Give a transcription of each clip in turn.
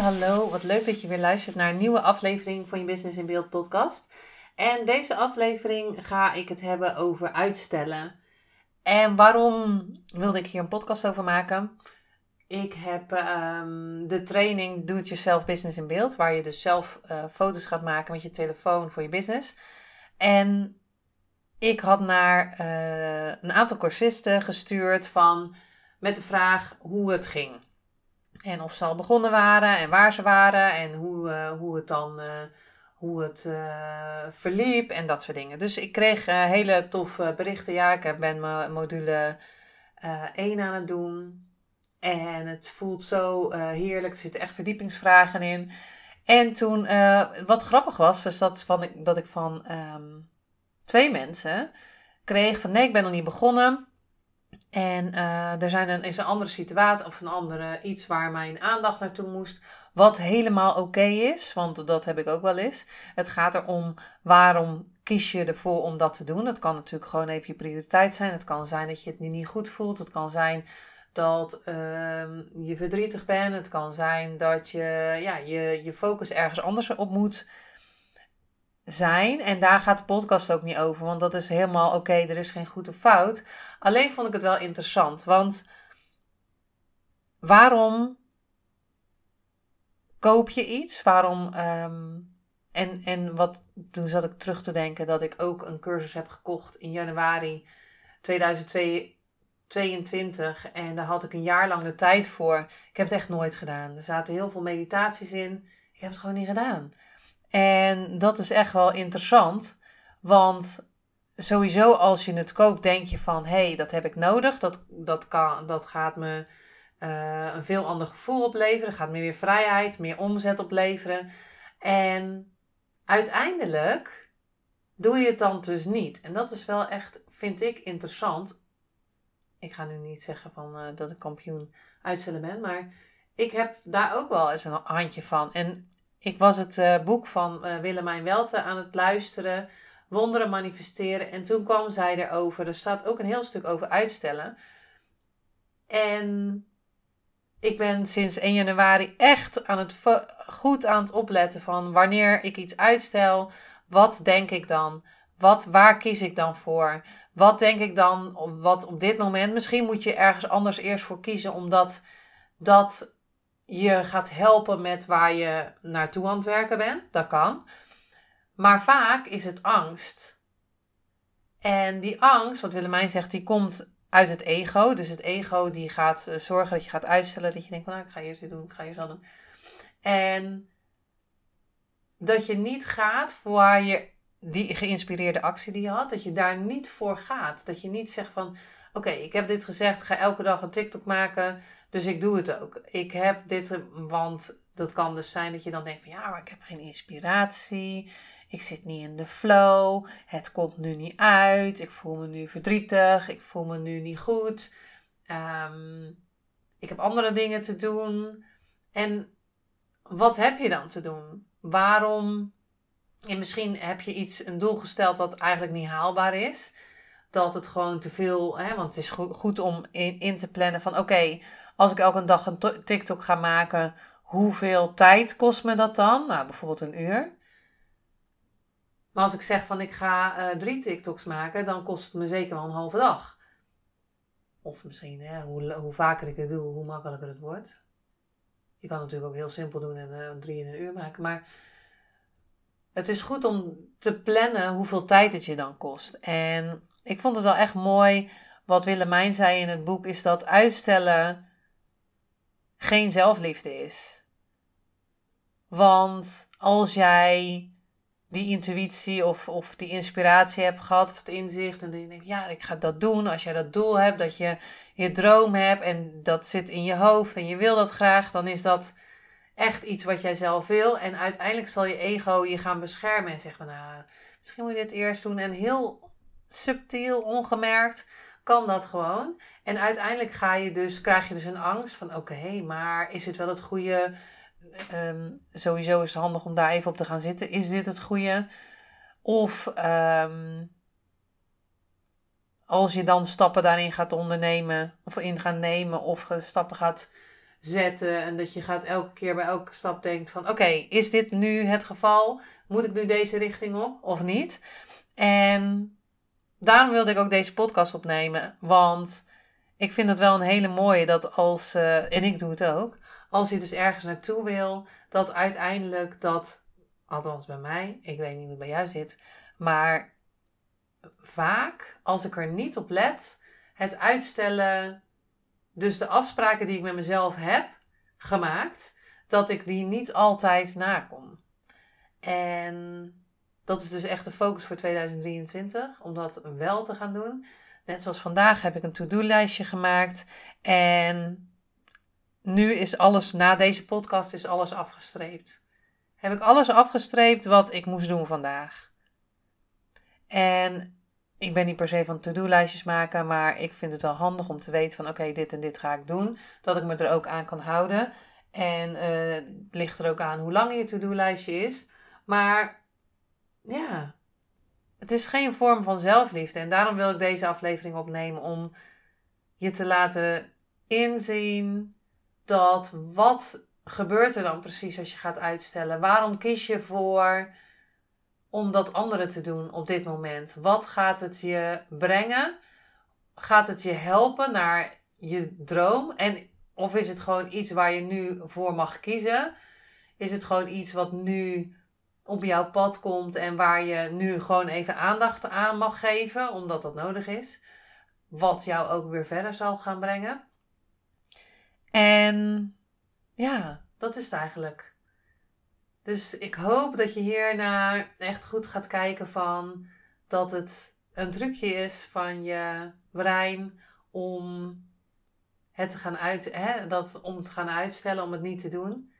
Hallo. Wat leuk dat je weer luistert naar een nieuwe aflevering van je Business in Beeld podcast. En deze aflevering ga ik het hebben over uitstellen. En waarom wilde ik hier een podcast over maken? Ik heb ehm, de training Do It Yourself Business in Beeld, waar je dus zelf uh, foto's gaat maken met je telefoon voor je business. En ik had naar uh, een aantal cursisten gestuurd van, met de vraag hoe het ging. En of ze al begonnen waren en waar ze waren en hoe, uh, hoe het dan uh, hoe het, uh, verliep en dat soort dingen. Dus ik kreeg hele toffe berichten. Ja, ik ben mijn module 1 aan het doen. En het voelt zo heerlijk. Er zitten echt verdiepingsvragen in. En toen, wat grappig was, was dat, van, dat ik van um, twee mensen kreeg van nee, ik ben nog niet begonnen. En uh, er zijn een, is een andere situatie of een andere iets waar mijn aandacht naartoe moest. Wat helemaal oké is, want dat heb ik ook wel eens. Het gaat erom waarom kies je ervoor om dat te doen. Het kan natuurlijk gewoon even je prioriteit zijn. Het kan zijn dat je het niet goed voelt. Het kan zijn dat uh, je verdrietig bent. Het kan zijn dat je ja, je, je focus ergens anders op moet zijn. En daar gaat de podcast ook niet over, want dat is helemaal oké, er is geen goed of fout. Alleen vond ik het wel interessant, want waarom koop je iets? Waarom. Um, en, en wat, toen zat ik terug te denken dat ik ook een cursus heb gekocht in januari 2022. En daar had ik een jaar lang de tijd voor. Ik heb het echt nooit gedaan. Er zaten heel veel meditaties in. Ik heb het gewoon niet gedaan. En dat is echt wel interessant, want sowieso als je het koopt, denk je van hé, hey, dat heb ik nodig. Dat, dat, kan, dat gaat me uh, een veel ander gevoel opleveren. Dat gaat me meer vrijheid, meer omzet opleveren. En uiteindelijk doe je het dan dus niet. En dat is wel echt, vind ik, interessant. Ik ga nu niet zeggen van, uh, dat ik kampioen uitstellen ben, maar ik heb daar ook wel eens een handje van. En ik was het uh, boek van uh, Willemijn Welte aan het luisteren, Wonderen manifesteren. En toen kwam zij erover. Er staat ook een heel stuk over uitstellen. En ik ben sinds 1 januari echt aan het goed aan het opletten van wanneer ik iets uitstel, wat denk ik dan? Wat, waar kies ik dan voor? Wat denk ik dan, wat op dit moment? Misschien moet je ergens anders eerst voor kiezen, omdat dat je gaat helpen met waar je naartoe aan het werken bent. Dat kan. Maar vaak is het angst. En die angst, wat Willemijn zegt, die komt uit het ego. Dus het ego die gaat eh, zorgen dat je gaat uitstellen. Dat je denkt van nou, ik ga eerst dit doen, ik ga eerst dat doen. En dat je niet gaat voor waar je die geïnspireerde actie die je had, dat je daar niet voor gaat. Dat je niet zegt van oké, ik heb dit gezegd, ga elke dag een TikTok maken. Dus ik doe het ook. Ik heb dit, want dat kan dus zijn dat je dan denkt van ja, ik heb geen inspiratie. Ik zit niet in de flow. Het komt nu niet uit. Ik voel me nu verdrietig. Ik voel me nu niet goed. Um, ik heb andere dingen te doen. En wat heb je dan te doen? Waarom? En misschien heb je iets, een doel gesteld wat eigenlijk niet haalbaar is. Dat het gewoon te veel, hè, want het is goed, goed om in, in te plannen van oké, als ik elke dag een TikTok ga maken, hoeveel tijd kost me dat dan? Nou, bijvoorbeeld een uur. Maar als ik zeg van ik ga uh, drie TikToks maken, dan kost het me zeker wel een halve dag. Of misschien, hè, hoe, hoe vaker ik het doe, hoe makkelijker het wordt. Je kan natuurlijk ook heel simpel doen en uh, drie in een uur maken. Maar het is goed om te plannen hoeveel tijd het je dan kost. En ik vond het wel echt mooi. Wat Willemijn zei in het boek, is dat uitstellen geen zelfliefde is. Want als jij die intuïtie of, of die inspiratie hebt gehad of het inzicht. En dan denk je, ja, ik ga dat doen. Als jij dat doel hebt, dat je je droom hebt en dat zit in je hoofd en je wil dat graag, dan is dat echt iets wat jij zelf wil. En uiteindelijk zal je ego je gaan beschermen en zeggen, nou, misschien moet je dit eerst doen. En heel subtiel, ongemerkt, kan dat gewoon. En uiteindelijk ga je dus, krijg je dus een angst van, oké, maar is het wel het goede Ehm, sowieso is het handig om daar even op te gaan zitten. Is dit het goede? Of ehm, als je dan stappen daarin gaat ondernemen, of in gaat nemen, of stappen gaat zetten. En dat je gaat elke keer bij elke stap denkt van oké, is dit nu het geval? Moet ik nu deze richting op of niet? En daarom wilde ik ook deze podcast opnemen. Want ik vind het wel een hele mooie dat als, uh, en ik doe het ook, als je dus ergens naartoe wil, dat uiteindelijk dat, althans bij mij, ik weet niet hoe het bij jou zit, maar vaak, als ik er niet op let, het uitstellen, dus de afspraken die ik met mezelf heb gemaakt, dat ik die niet altijd nakom. En dat is dus echt de focus voor 2023, om dat wel te gaan doen. Net zoals vandaag heb ik een to-do-lijstje gemaakt. En nu is alles, na deze podcast is alles afgestreept. Heb ik alles afgestreept wat ik moest doen vandaag. En ik ben niet per se van to-do-lijstjes maken, maar ik vind het wel handig om te weten van oké, dit en dit ga ik doen. Dat ik me er ook aan kan houden. En uh, het ligt er ook aan hoe lang je to-do-lijstje is. Maar ja, het is geen vorm van zelfliefde. En daarom wil ik deze aflevering opnemen om je te laten inzien dat wat gebeurt er dan precies als je gaat uitstellen? Waarom kies je voor om dat andere te doen op dit moment? Wat gaat het je brengen? Gaat het je helpen naar je droom? En of is het gewoon iets waar je nu voor mag kiezen? Is het gewoon iets wat nu op jouw pad komt en waar je nu gewoon even aandacht aan mag geven, omdat dat nodig is? Wat jou ook weer verder zal gaan brengen. En ja, dat is het eigenlijk. Dus ik hoop dat je hierna echt goed gaat kijken van dat het een trucje is van je brein om het te gaan uit, hè, dat, om te gaan uitstellen, om het niet te doen.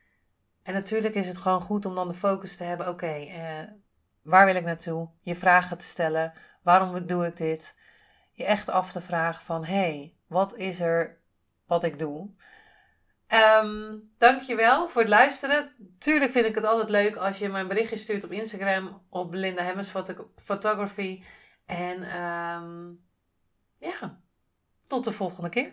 En natuurlijk is het gewoon goed om dan de focus te hebben. Oké, eh, waar wil ik naartoe? Je vragen te stellen. Waarom doe ik dit? Je echt af te vragen van, hé, hey, wat is er wat ik doe? Um, dankjewel voor het luisteren. Tuurlijk vind ik het altijd leuk als je mijn berichtje stuurt op Instagram op Belinda Hemmers Photography. En um, ja, tot de volgende keer.